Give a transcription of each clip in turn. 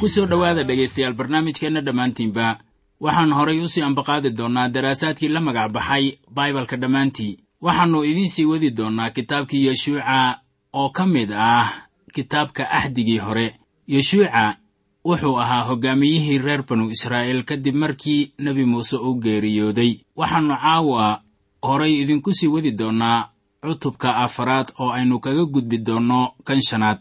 ku soo dhowaada dhegaystayaal barnaamijkeenna dhammaantiinba. Waxaan horay u sii ambaqaadi doonnaa daraasaadkii la magac baxay baibalka dhammaantii. Waxaannu idiin sii wadi doonnaa kitaabkii yeshuuca oo ka mid ah kitaabka ahdigii hore. Yeshuuca wuxuu ahaa hoggaamiyihii reer banu israa'iil kadib markii nebi muuse uu geeriyooday. Waxaannu caawa horay idinku sii wadi doonnaa cutubka afaraad oo aynu kaga gudbi doonno kan shanaad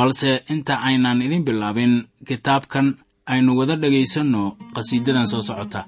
balse inta aynan idin bilaabin kitaabkan aynu wada dhegaysanno qhasiidadan soo socota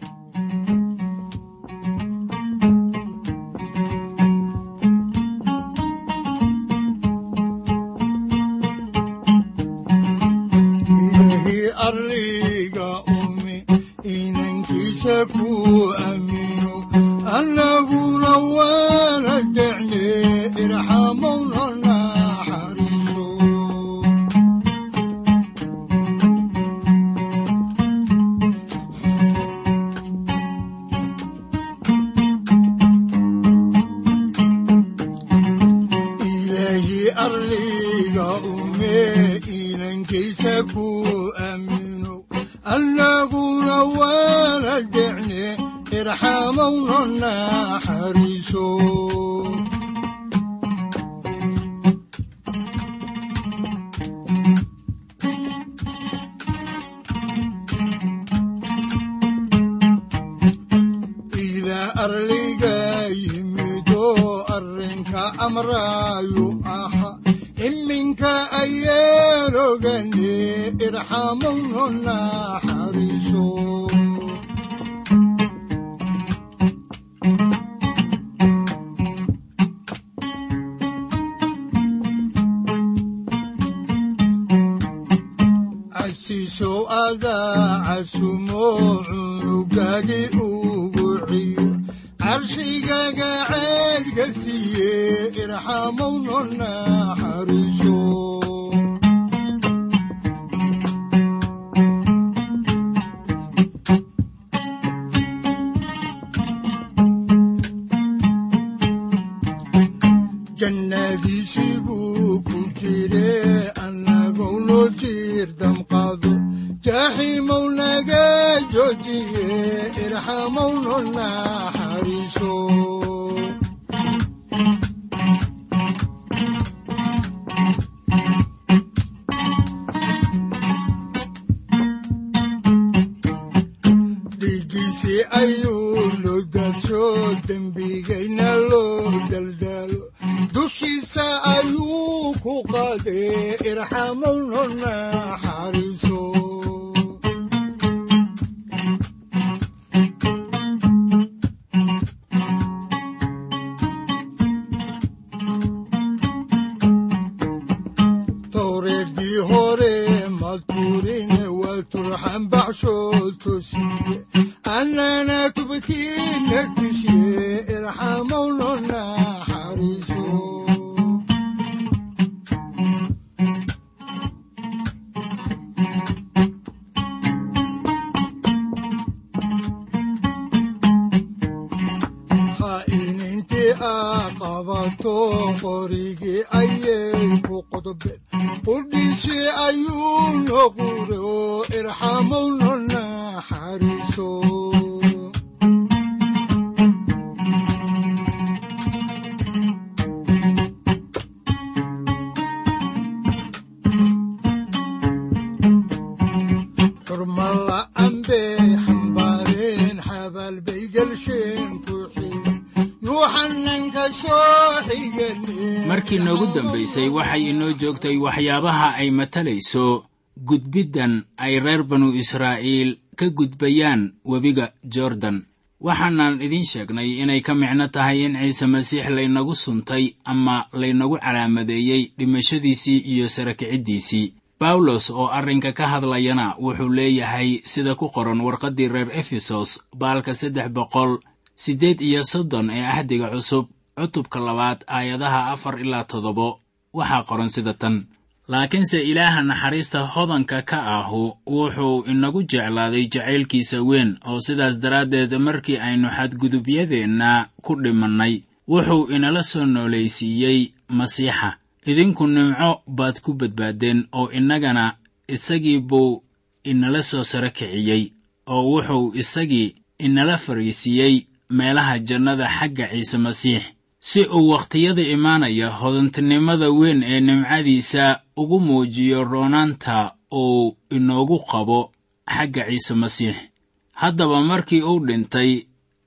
decne irxamowna naxariiso ilaa arliga yimido arrinka amraayu aha. Iminka ayaan ogane irxamowna naxariiso adaa casumo cunugagi ugu ciyo carshigaga ceedka siiye irxamowna anana markii noogu dambaysay waxay inoo joogtay waxyaabaha ay matalayso gudbiddan ay reer banu israa'iil ka gudbayaan webiga jordan. Waxaanan idiin sheegnay inay ka micno tahay in ciise masiix laynagu suntay ama laynagu calaamadeeyey dhimashadiisii iyo sarakiciddiisii bawlos oo arrinka ka hadlayana wuxuu leeyahay sida ku qoran warqaddii reer efesos baalka saddex boqol siddeed iyo soddon ee ahdiga cusub cutubka labaad aayadaha afar ilaa toddobo. Waxaa qoran sida tan. Laakiinse ilaaha naxariista hodanka ka ahu wuxuu inagu jeclaaday jacaylkiisa weyn oo sidaas daraaddeed markii aynu xadgudubyadeenna ku dhimannay wuxuu inala soo noolaysiiyey masiixa. Idinku nimco baad ku badbaaddeen oo innagana isagii buu inala soo saro kiciyey oo wuxuu isagii inala fariisiiyey meelaha jannada xagga ciise masiix si uu wakhtiyada imaanaya hodantinimada weyn ee nimcadiisa ugu muujiyo roonaanta uu inoogu qabo xagga ciise masiix. Haddaba markii uu dhintay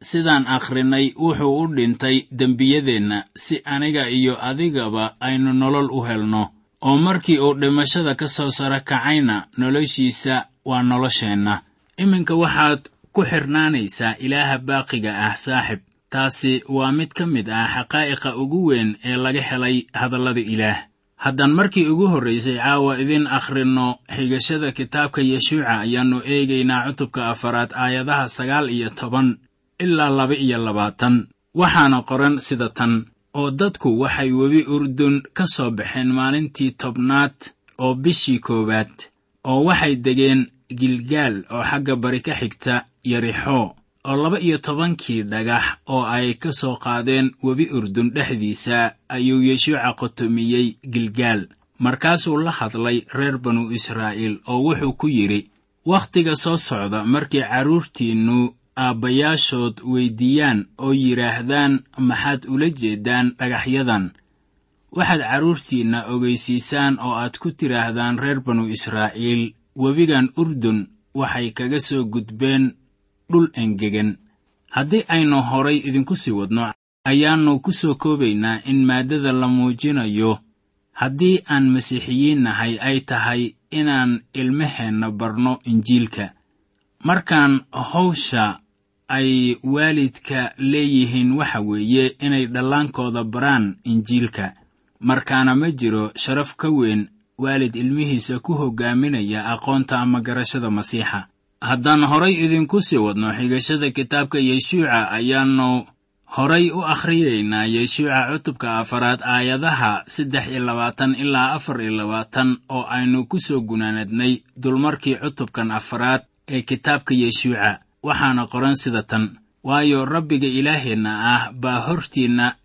sidaan akhrinay wuxuu u dhintay dembiyadeenna si aniga iyo adigaba aynu nolol u helno oo markii uu dhimashada ka soo saro kacayna noloshiisa waa nolosheenna. Iminka waxaad ku xidhnaanaysaa ilaaha baaqiga ah saaxib. Taasi waa mid ka mid ah xaqaa'iqa ugu weyn ee laga helay hadallada ilaah. Haddaan markii ugu horraysay caawa idin akhrinno xigashada kitaabka yeshuuca ayaannu eegaynaa cutubka afaraad aayadaha sagaal iyo toban ilaa laba iyo labaatan. Waxaana qoran sida tan oo dadku waxay webi urdun ka soo baxeen maalintii tobnaad oo bishii koowaad oo waxay degeen gilgaal oo xagga bari ka xigta yarixoo oo laba iyo tobankii dhagax oo ay ka soo qaadeen webi urdun dhexdiisa ayuu yeshuuca qotomiyey gilgaal. Markaasuu la hadlay reer banu israa'iil oo wuxuu ku yidhi wakhtiga soo socda markii carruurtiinnu aabbayaashood weyddiiyaan oo yidhaahdaan maxaad ula jeeddaan dhagaxyadan. Waxaad carruurtiinna ogeysiisaan oo aad ku tidhaahdaan reer banu israa'iil webigan urdun waxay kaga soo gudbeen dhul engegan haddii aynu horay idinku sii wadno ayaannu ku soo koobaynaa in maaddada la muujinayo. Haddii aan masiixiyiin nahay ay tahay inaan ilmaheenna barno injiilka. Markaan hawsha ay waalidka leeyihiin waxa weeye inay dhallaankooda baraan injiilka. Markaana ma jiro sharaf ka weyn waalid ilmihiisa ku hoggaaminaya aqoonta ama garashada masiixa. Haddaan horay idinku sii wadno xigashada kitaabka yeshuuca ayaannu horay u akhriyaynaa yeshuuca cutubka afaraad aayadaha saddex iyo labaatan ilaa afar iyo labaatan oo aynu ku soo gunaanadnay dulmarkii cutubkan afaraad ee kitaabka yeshuuca. Waxaana qoran sida tan waayo rabbiga ilaaheenna ah baa hortiinna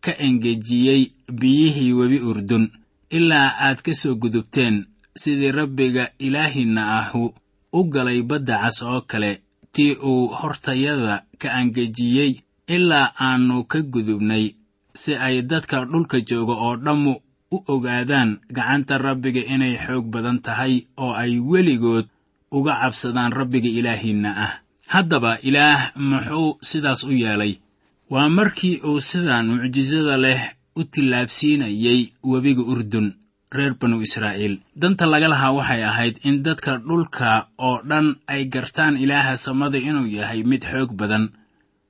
ka engejiyey biyihii webi urdun ilaa aad ka soo gudubteen sidii rabbiga ilaahiinna ahu u galay badda cas oo kale tii uu hortayada ka angejiyey ilaa aannu ka gudubnay si ay dadka dhulka jooga oo dhammu u ogaadaan gacanta rabbiga inay xoog badan tahay oo ay weligood uga cabsadaan rabbiga ilaahiinna ah. Haddaba ilaah muxuu sidaas u yeelay waa markii uu sidaan mucjisada leh u tillaabsiinayey webiga urdun reer banu israa'iil. Danta laga lahaa waxay ahayd in dadka dhulka oo dhan ay gartaan ilaaha samada inuu yahay mid xoog badan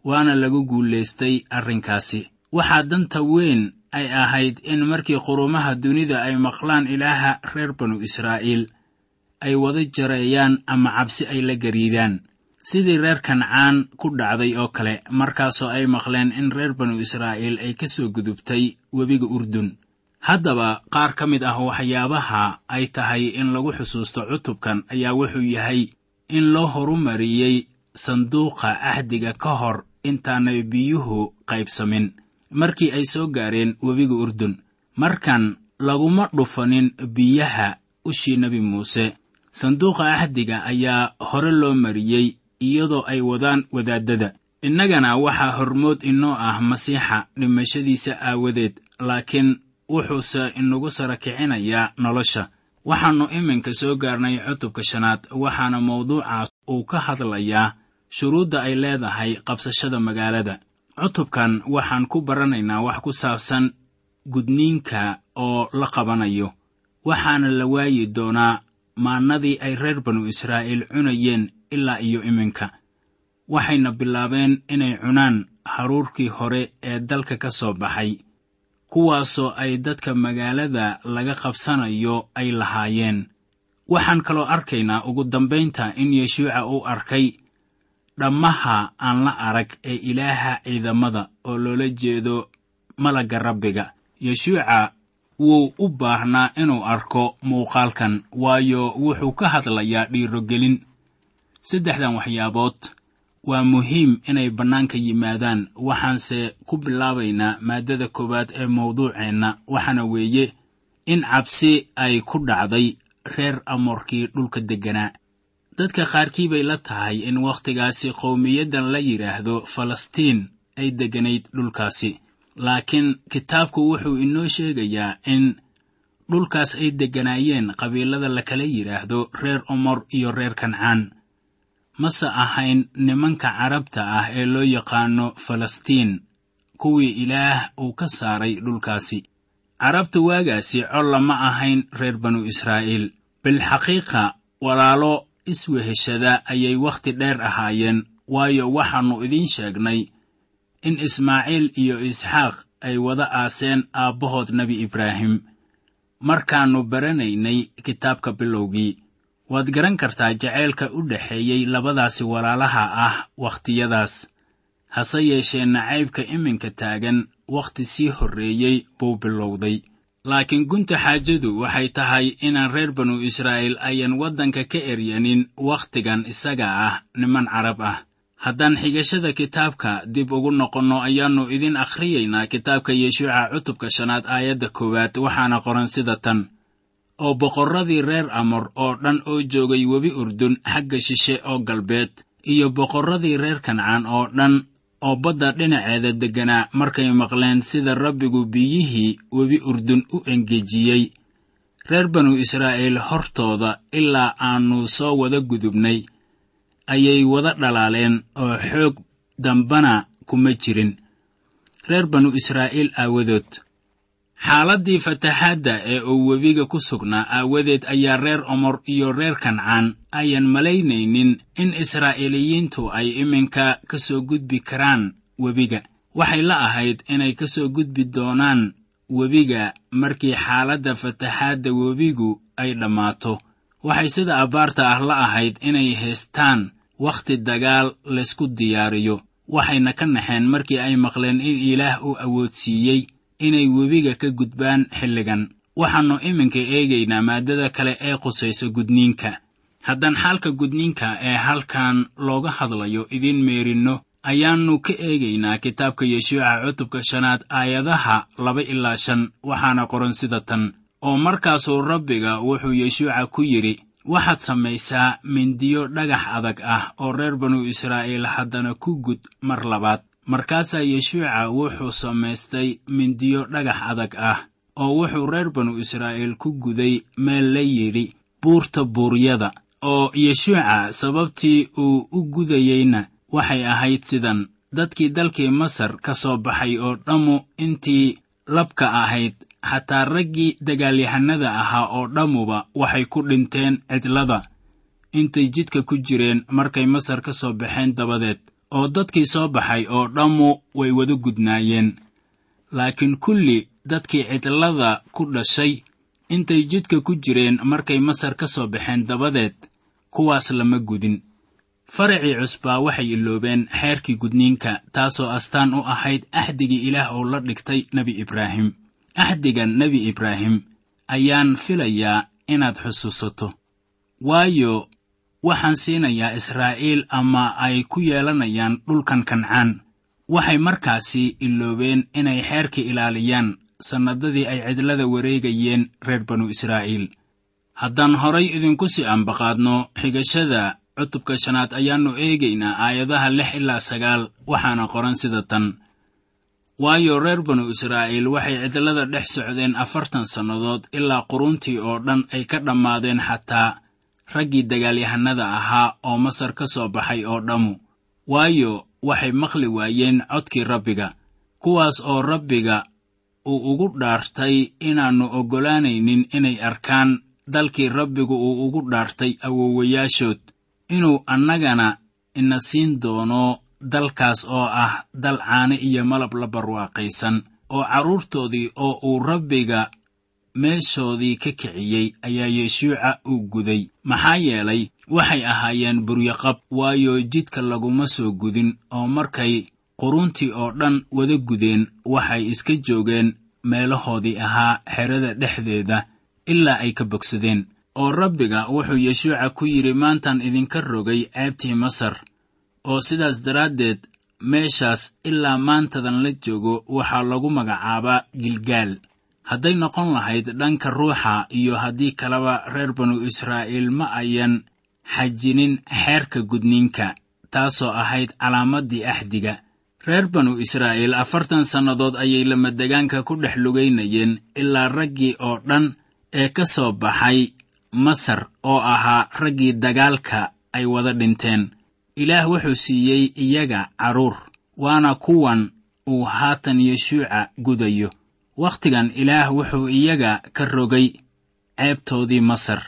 waana lagu guulaystay arrinkaasi. Waxaa danta weyn ay ahayd in markii qurumaha dunida ay maqlaan ilaaha reer banu israa'iil ay wada jareeyaan ama cabsi ay la gariiraan sidii reer kancaan ku dhacday oo kale markaasoo ay maqleen in reer banu israa'iil ay ka soo gudubtay webiga urdun. Haddaba qaar ka mid ah waxyaabaha ay tahay in lagu xusuusto cutubkan ayaa wuxuu yahay in loo horumariyey sanduuqa axdiga ka hor intaanay biyuhu qaybsamin markii ay soo gaareen webiga urdun. Markan laguma dhufanin biyaha ushii nebi muuse. Sanduuqa axdiga ayaa hore loo mariyey iyadoo ay wadaan wadaaddada innagana waxaa hormood inoo ah masiixa dhimashadiisa aawadeed laakiin wuxuuse inagu sara kicinayaa nolosha. Waxaannu iminka soo gaarnay cutubka shanaad waxaana mawduucaas uu ka hadlayaa shuruudda ay leedahay qabsashada magaalada. Cutubkan waxaan ku baranaynaa wax ku saabsan gudniinka oo la qabanayo. Waxaana la waayi doonaa maannadii ay reer banu israa'iil cunayeen ilaa iyo iminka. Waxayna bilaabeen inay cunaan haruurkii hore ee dalka ka soo baxay kuwaasoo ay dadka magaalada laga qabsanayo ay lahaayeen. Waxaan kaloo arkaynaa ugu dambaynta in yeshuuca uu arkay dhammaha aan la arag ee ilaaha ciidamada oo loola jeedo malagga rabbiga. Yeshuuca wuu u baahnaa inuu arko muuqaalkan waayo wuxuu ka hadlayaa dhiirogelin saddexdan waxyaabood waa muhiim inay bannaanka yimaadaan waxaanse ku bilaabaynaa maaddada koowaad ee mawduuceenna waxaana weeye in cabsi ay ku dhacday reer amoorkii dhulka degganaa dadka qaarkii bay la tahay in wakhtigaasi qowmiyaddan la yidhaahdo falastiin ay degganayd dhulkaasi laakiin kitaabku wuxuu inoo sheegayaa in dhulkaas ay degganaayeen qabiilada la kala yidhaahdo reer omor iyo reer kancaan mase ahayn nimanka carabta ah ee loo yaqaano falastiin kuwii ilaah uu ka saaray dhulkaasi. Carabta waagaasi colla ma ahayn reer banu israa'iil. Bilxaqiiqa walaalo isweheshada ayay wakhti dheer ahaayeen waayo waxaannu idiin sheegnay in ismaaciil iyo isxaaq ay wada aaseen aabbahood nebi ibraahim. Markaannu baranaynay kitaabka bilowgii waad garan kartaa jaceylka u dhexeeyey labadaasi walaalaha ah wakhtiyadaas. Hase yeeshee nacaybka iminka taagan wakhti sii horreeyey buu bilowday. Laakiin gunta xaajadu waxay tahay inaan reer banu israa'iil ayan waddanka ka eryanin wakhtigan isaga ah niman carab ah. Haddaan xigashada kitaabka dib ugu noqonno ayaannu idin akhriyaynaa kitaabka yeshuuca cutubka shanaad aayadda koowaad waxaana qoran sida tan oo boqorradii reer amor oo dhan oo joogay webi urdun xagga shishe oo galbeed iyo boqorradii reer kancaan oo dhan oo badda dhinaceeda degganaa markay maqleen sida rabbigu biyihii webi urdun u engejiyey. Reer banu israa'iil hortooda ilaa aannu soo wada gudubnay ayay wada dhalaaleen oo xoog dambana kuma jirin. Reer banu israa'iil aawadood xaaladdii fatahaadda ee uu webiga ku sugnaa aawadeed ayaa reer omor iyo reer kancaan ayan malaynaynin in israa'iiliyiintu ay iminka ka soo gudbi karaan webiga. Waxay la ahayd inay ka soo gudbi doonaan webiga markii xaaladda fatahaadda webigu ay dhammaato. Waxay sida abbaarta ah la ahayd inay haystaan wakhti dagaal laysku diyaariyo waxayna ka naxeen markii ay maqleen in ilaah uu awoodsiiyey inay webiga ka gudbaan xilligan. Waxaannu iminka eegaynaa maaddada kale ee qusaysa gudniinka. Haddaan xaalka gudniinka ee halkan looga hadlayo idiin meerinno ayaannu ka eegaynaa kitaabka yeshuuca cutubka shanaad aayadaha laba ilaa shan waxaana qoran sida tan. Oo markaasuu rabbiga wuxuu yeshuuca ku yidhi waxaad samaysaa mindiyo dhagax adag ah oo reer banu israa'iil haddana ku gud mar labaad markaasaa yeshuuca wuxuu samaystay mindiyo dhagax adag ah oo wuxuu reer banu israa'iil ku guday meel la yidhi buurta buuryada. Oo yeshuuca sababtii uu u gudayeyna waxay ahayd sidan dadkii dalkii masar ka soo baxay oo dhammu intii labka ahayd xataa raggii dagaalyahanada ahaa oo dhammuba waxay ku dhinteen cidlada. Intay jidka ku jireen markay masar ka soo baxeen dabadeed oo dadkii soo baxay oo dhammu way wada gudnaayeen. Laakiin kulli dadkii cidlada ku dhashay intay jidka ku jireen markay masar ka soo baxeen dabadeed kuwaas lama gudin. Faracii cusbaa waxay iloobeen xeerkii gudniinka taasoo astaan u ahayd axdigii ilaah oo la dhigtay nebi ibraahim. Axdigan nebi ibraahim ayaan filayaa inaad xusuusato. Waayo waxaan siinayaa israa'iil ama ay ku yeelanayaan dhulkan kancaan. Waxay markaasi iloobeen inay xeerka ilaaliyaan sannadadii ay cidlada wareegayeen reer banu israa'iil. Haddaan horay idinku sii ambaqaadno xigashada cutubka shanaad ayaannu eegaynaa aayadaha lix ilaa sagaal waxaana qoran sida tan. Waayo reer banu israa'iil waxay cidlada dhex socdeen afartan sannadood ilaa quruntii oo dhan ay ka dhammaadeen xataa raggii dagaalyahanada ahaa oo masar ka soo baxay oo dhammu. Waayo waxay maqli waayeen codkii rabbiga kuwaas oo rabbiga uu ugu dhaartay inaannu oggolaanaynin inay arkaan dalkii rabbigu uu ugu dhaartay awowayaashood inuu annagana ina siin doono dalkaas oo ah dal caane iyo malab la barwaaqaysan oo carruurtoodii oo uu rabbiga meeshoodii ka kiciyey ayaa yeshuuca u guday. Maxaa yeelay waxay ahaayeen buryaqab waayo jidka laguma soo gudin oo markay quruntii oo dhan wada gudeen waxay iska joogeen meelahoodii ahaa xerada dhexdeeda ilaa ay ka bogsadeen. Oo rabbiga wuxuu yeshuuca ku yidhi maantaan idinka rogay ceebtii masar oo sidaas daraaddeed meeshaas ilaa maantadan la joogo waxaa lagu magacaabaa gilgaal hadday noqon lahayd dhanka ruuxa iyo haddii kaleba reer banu israa'iil ma ayan xajinin xeerka gudniinka taasoo ahayd calaamaddii axdiga. Reer banu israa'iil afartan sannadood ayay lamadegaanka ku dhex lugaynayeen ilaa raggii oo dhan ee ka soo baxay masar oo ahaa raggii dagaalka ay wada dhinteen. Ilaah wuxuu siiyey iyaga carruur waana kuwan uu haatan yeshuuca gudayo wakhtigan ilaah wuxuu iyaga ka rogay ceebtoodii masar.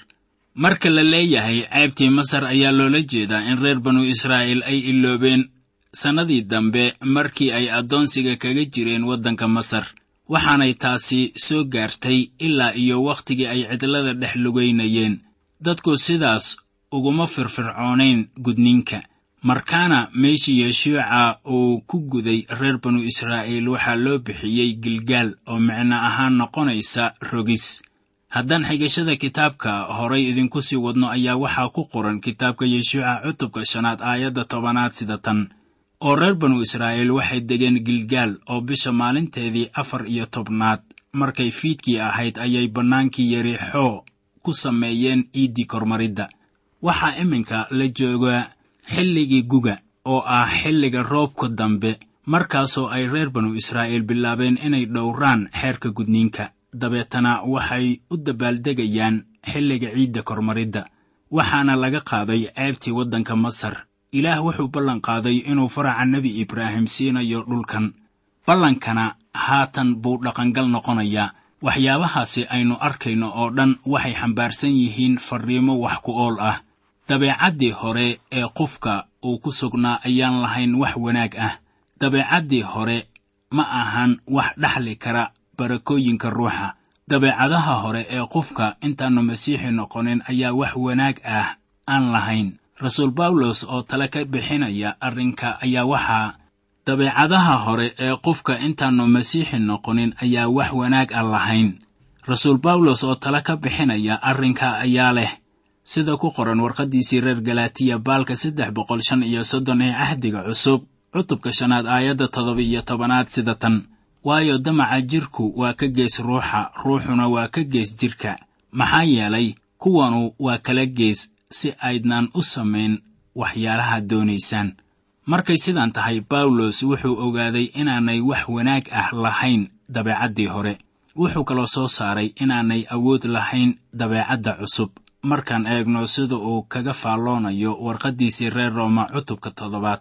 Marka la leeyahay ceebtii masar ayaa loola jeedaa in reer banu israa'iil ay iloobeen sannadii dambe markii ay addoonsiga kaga jireen waddanka masar waxaanay taasi soo gaartay ilaa iyo wakhtigii ay cidlada dhex lugaynayeen dadku sidaas uguma firfircoonayn gudniinka markaana meeshii yeshuuca uu ku guday reer banu israa'iil waxaa loo bixiyey gilgaal oo micno ahaan noqonaysa rogis. Haddaan xigashada kitaabka horay idinku sii wadno ayaa waxaa ku qoran kitaabka yeshuuca cutubka shanaad aayadda tobanaad sida tan oo reer banu israa'iil waxay degeen gilgaal oo bisha maalinteedii afar iyo tobnaad markay fiidkii ahayd ayay bannaankii yarixoo ku sameeyeen iiddii kormaridda. Waxaa iminka la joogaa xilligii guga oo ah xilliga roobka dambe markaasoo ay reer banu israa'iil bilaabeen inay dhowraan xeerka gudniinka. Dabeetana waxay u dabaaldegayaan xilliga ciidda kormaridda waxaana laga qaaday ceebtii waddanka masar. Ilaah wuxuu ballan qaaday inuu faraca nebi ibraahim siinayo dhulkan. Ballankana haatan buu dhaqangal noqonayaa. Waxyaabahaasi aynu arkayno oo dhan waxay xambaarsan yihiin farriimo wax ku ool ah dabeecaddii hore ee qofka uu ku sugnaa ayaan lahayn wax wanaag ah. Dabeecaddii hore ma ahan wax dhaxli kara barakooyinka ruuxa. Dabeecadaha hore ee qofka intaannu masiixi noqonin ayaa wax wanaag ah aan lahayn. Rasuul bawlos oo tale ka bixinaya arrinka ayaa waxaa dabeecadaha hore ee qofka intaannu masiixi noqonin ayaa wax wanaag aan lahayn. Rasuul bawlos oo tale ka bixinaya arrinka ayaa leh sida ku qoran warqaddiisii reer galaatiya baalka saddex boqol shan iyo soddon ee cahdiga cusub cutubka shanaad aayadda toddoba iyo tobanaad sida tan. Waayo damaca jidhku waa ka gees ruuxa ruuxuna waa ka gees jidhka maxaa yeelay kuwanu waa kala gees si aydnaan u samayn waxyaalaha doonaysaan. Markay sidan tahay bawlos wuxuu ogaaday inaanay wax wanaag ah lahayn dabeecaddii hore. Wuxuu kaloo soo saaray inaanay awood lahayn dabeecadda cusub markaan eegno sida uu kaga faalloonayo warqaddiisii reer rooma cutubka toddobaad.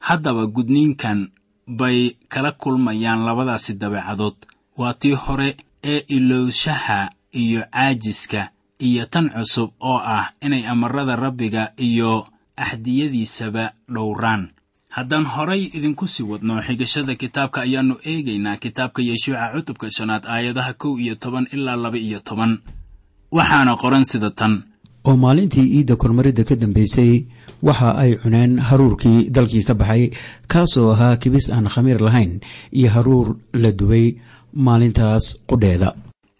Haddaba gudniinkan bay kala kulmayaan labadaasi dabeecadood. Waa tii hore ee ilowshaha iyo caajiska iyo tan cusub oo ah inay amarada rabbiga iyo axdiyadiisaba dhowraan. Haddaan horay idinku sii wadno xigashada kitaabka ayaannu eegaynaa kitaabka yeshuuca cutubka shanaad aayadaha kow iyo toban ilaa laba iyo toban waxaana qoran sida tan. Oo maalintii iidda kormaridda ka dambaysay waxa ay cuneen haruurkii dalkii ka baxay kaasoo ahaa kibis aan khamiir lahayn iyo haruur la dubay maalintaas qudheeda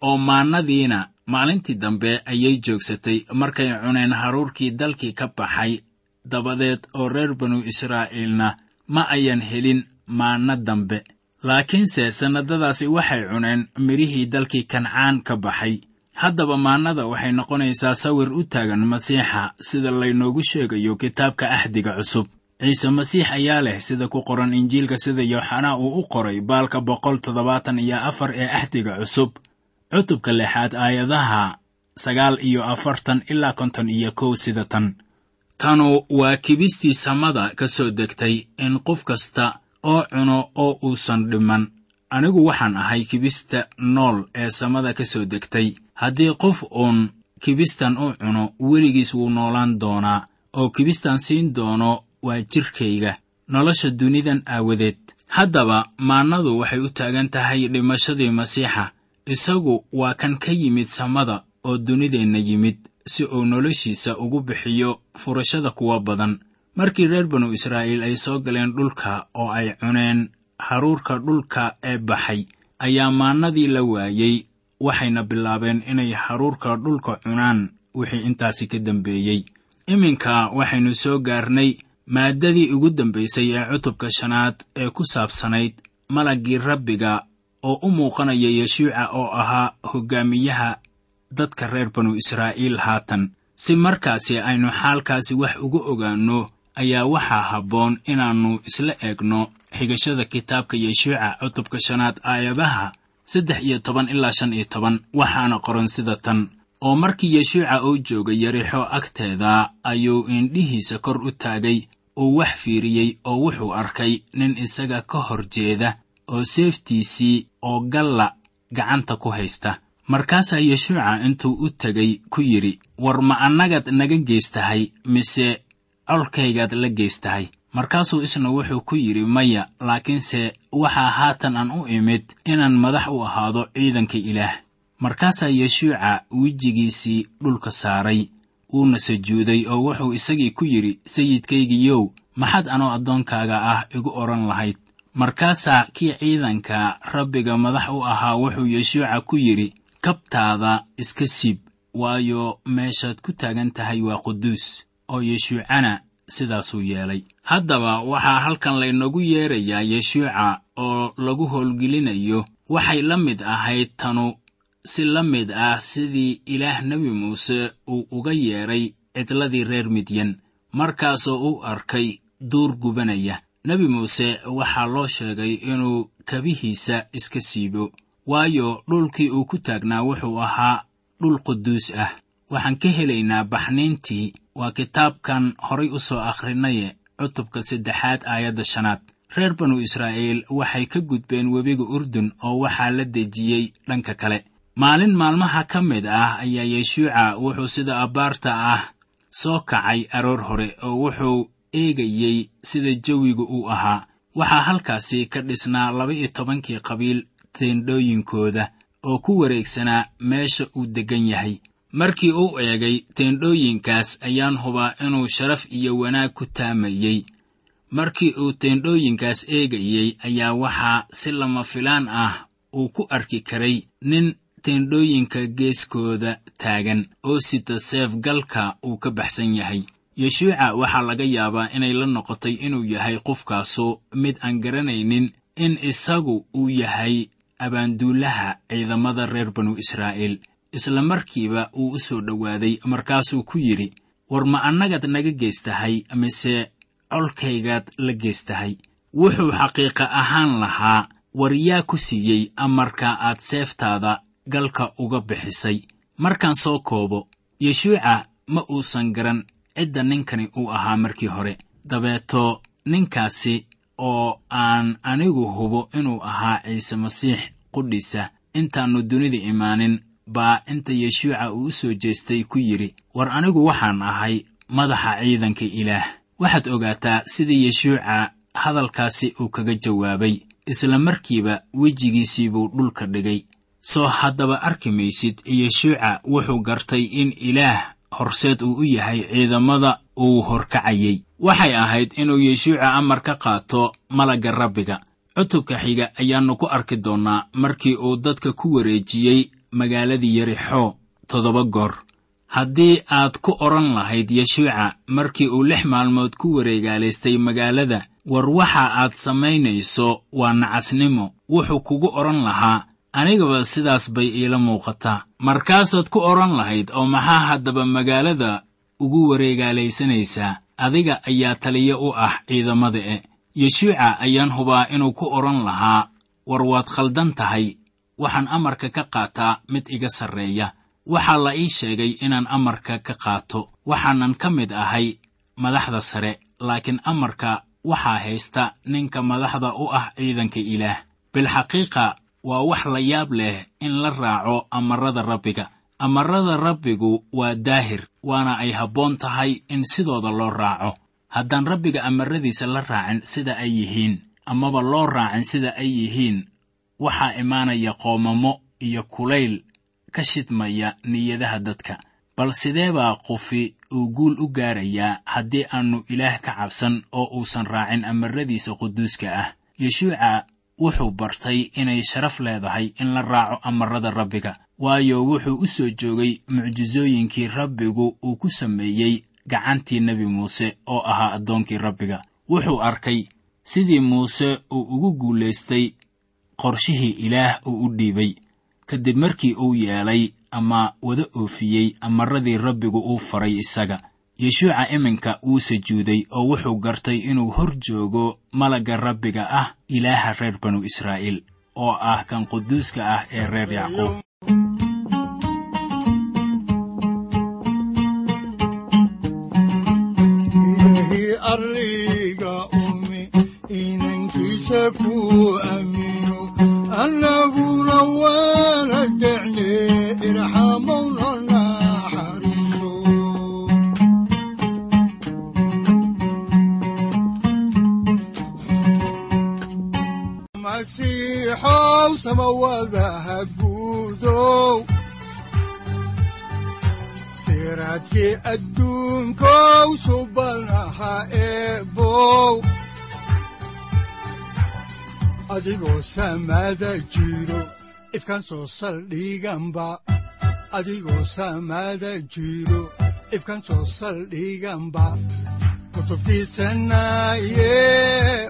oo maannadiina maalintii dambe ayay joogsatay markay cuneen haruurkii dalkii ka baxay. Dabadeed oo reer banu israa'iilna ma ayan helin maanna dambe. Laakiinse sannadadaasi waxay cuneen midhihii dalkii kancaan ka baxay haddaba maannada waxay noqonaysaa sawir u taagan masiixa sida laynoogu sheegayo kitaabka axdiga cusub. Ciise masiix ayaa leh sida ku qoran injiilka sida yooxanaa uu u qoray baalka boqol toddobaatan iyo afar ee axdiga cusub. Cutubka lixaad aayadaha sagaal iyo afartan ilaa konton iyo kow sida tan. Tanu waa kibistii samada ka soo degtay in qof kasta oo cuno oo uusan dhiman. Anigu waxaan ahay kibista nool ee samada ka soo degtay haddii qof uun kibistan u cuno weligiis wuu noolaan doonaa oo kibistan siin doono waa jirkayga. Nolosha dunidan aawadeed. Haddaba maannadu waxay u taagan tahay dhimashadii masiixa. Isagu waa kan ka yimid samada oo dunideenna yimid si uu noloshiisa ugu bixiyo furashada kuwa badan. Markii reer banu israa'iil ay soo galeen dhulka oo ay cuneen haruurka dhulka ee baxay ayaa maannadii la waayey waxayna bilaabeen inay haruurka dhulka cunaan wixii intaasi ka dambeeyey. Iminka waxaynu soo gaarnay maaddadii ugu dambaysay ee cutubka shanaad ee ku saabsanayd malaggii rabbiga oo u muuqanaya yeshuuca oo ahaa hoggaamiyaha dadka reer banu israa'iil haatan. Si markaasi aynu xaalkaasi wax uga ogaanno ayaa waxaa habboon inaannu isla eegno xigashada kitaabka yeshuuca cutubka shanaad aayadaha saddex iyo toban ilaa shan iyo toban waxaana qoran sida tan. Oo markii yeshuuca uu joogay yarixo agteeda ayuu indhihiisa kor u taagay uu wax fiiriyey oo wuxuu arkay nin isaga ka hor jeeda oo seeftiisii oo galla gacanta ku haysta. Markaasaa yeshuuca intuu u tegay ku yidhi war ma annagaad naga geystahay mise colkaygaad la geystahay markaasuu isna wuxuu ku yidhi maya laakiinse waxaa haatan aan u imid inaan madax u ahaado ciidanka ilaah. Markaasaa yeshuuca wejigiisii dhulka saaray wuuna sujuuday oo wuxuu isagii ku yidhi sayidkaygiyow maxaad anoo addoonkaaga ah igu odhan lahayd? Markaasaa kii ciidanka rabbiga madax u ahaa wuxuu yeshuuca ku yidhi kabtaada iska siib waayo meeshaad ku taagan tahay waa quduus oo yeshuucana sidaasuu yeelay haddaba waxaa halkan laynoogu yeerayaa yeshuuca oo lagu howlgelinayo. Waxay la mid ahayd tanu si la mid ah sidii ilaah nebi muuse uu uga yeedhay cidladii reer midyan. Markaasoo u arkay duur gubanaya. Nebi muuse waxaa loo sheegay inuu kabihiisa iska siibo waayo dhulkii uu ku taagnaa wuxuu ahaa dhul quduus ah. Waxaan ka helaynaa baxniintii. Waa kitaabkan horay u soo akhrinaye cutubka saddexaad aayadda shanaad. Reer banu israa'iil waxay ka gudbeen webiga urdun oo waxaa la dejiyey dhanka kale. Maalin maalmaha ka mid ah ayaa yeshuuca wuxuu sida abbaarta ah soo kacay aroor hore oo wuxuu eegayey sida jawiga uu ahaa. Waxaa halkaasi ka dhisnaa laba-iyo tobankii qabiil teendhooyinkooda oo ku wareegsanaa meesha uu deggan yahay markii uu eegay teendhooyinkaas ayaan hubaa inuu sharaf iyo wanaag ku taamayey markii uu teendhooyinkaas eegayey ayaa waxaa si lama filaan ah uu ku arki karay nin teendhooyinka geeskooda taagan oo sita seefgalka uu ka baxsan yahay. Yeshuuca waxaa laga yaabaa inay la noqotay inuu yahay qofkaasu mid aan garanaynin in isagu uu yahay abaanduulaha ciidamada reer banu israa'iil isla markiiba wuu u soo dhowaaday markaasuu ku yidhi war ma annagaad naga geystahay mise colkaygaad la geystahay wuxuu xaqiiqa ahaan lahaa war yaa ku siiyey amarka aad seeftaada galka uga bixisay. Markaan soo koobo yeshuuca ma uusan garan cidda ninkani uu ahaa markii hore. Dabeeto ninkaasi oo aan anigu hubo inuu ahaa ciise masiix qudhiisa intaannu dunida imaanin baa inta yeshuuca uu u soo jeestay ku yidhi war anigu waxaan ahay madaxa ciidanka ilaah. Waxaad ogaataa sida yeshuuca hadalkaasi uu kaga jawaabay isla markiiba wejigiisii buu dhulka dhigay. Soo haddaba arki maysid yeshuuca wuxuu gartay in ilaah horseed uu u yahay ciidamada uu horkacayey waxay ahayd inuu yeshuuca amar ka qaato malagga rabbiga. Cutubka xiga ayaannu ku arki doonnaa markii uu dadka ku wareejiyey magaaladii yarixo toddoba goor. Haddii aad ku odhan lahayd yeshuuca markii uu lix maalmood ku wareegaalaystay magaalada war waxa aad samaynayso waa nacasnimo. Wuxuu kugu odhan lahaa anigaba sidaas bay iila muuqataa markaasaad ku odhan lahayd oo maxaa haddaba magaalada ugu wareegaalaysanaysaa adiga ayaa taliyo u ah ciidamada e. Yeshuuca ayaan hubaa inuu ku odhan lahaa war waad khaldan tahay waxaan amarka ka qaataa mid iga sarreeya. Waxaa la ii sheegay inaan amarka ka qaato. Waxaanan ka mid ahay madaxda sare laakiin amarka waxaa haysta ninka madaxda u ah ciidanka ilaah. Bilxaqiiqa waa wax la yaab leh in la raaco amarada rabbiga. Amarada rabbigu waa daahir waana ay habboon tahay in sidooda loo raaco. Haddaan rabbiga amaradiisa la raacin sida ay yihiin amaba loo raacin sida ay yihiin waxaa imaanaya qoomamo iyo kulayl ka shidmaya niyadaha dadka. Bal sidee baa qofi uu guul u gaarayaa haddii aannu ilaah ka cabsan oo uusan raacin amaradiisa quduuska ah? Yeshuuca wuxuu bartay inay sharaf leedahay in la raaco amarada rabbiga waayo wuxuu u soo joogay mucjisooyinkii rabbigu uu ku sameeyey gacantii nebi muuse oo ahaa addoonkii rabbiga. Wuxuu arkay sidii muuse uu ugu guulaystay qorshihii ilaah uu u dhiibay. Kadib markii uu yeelay ama wada oofiyey amaradii rabbigu uu faray isaga yeshuuca iminka wuu sujuuday oo wuxuu gartay inuu hor joogo malagga rabbiga ah ilaaha reer banu israa'iil oo ah kan quduuska ah ee reer yacquub siraadkii adduunkow subanaha eebow adigoo samada jiro ifkan soo saldhiganba adigoo samada jiro ifkan soo saldhiganba saaciiday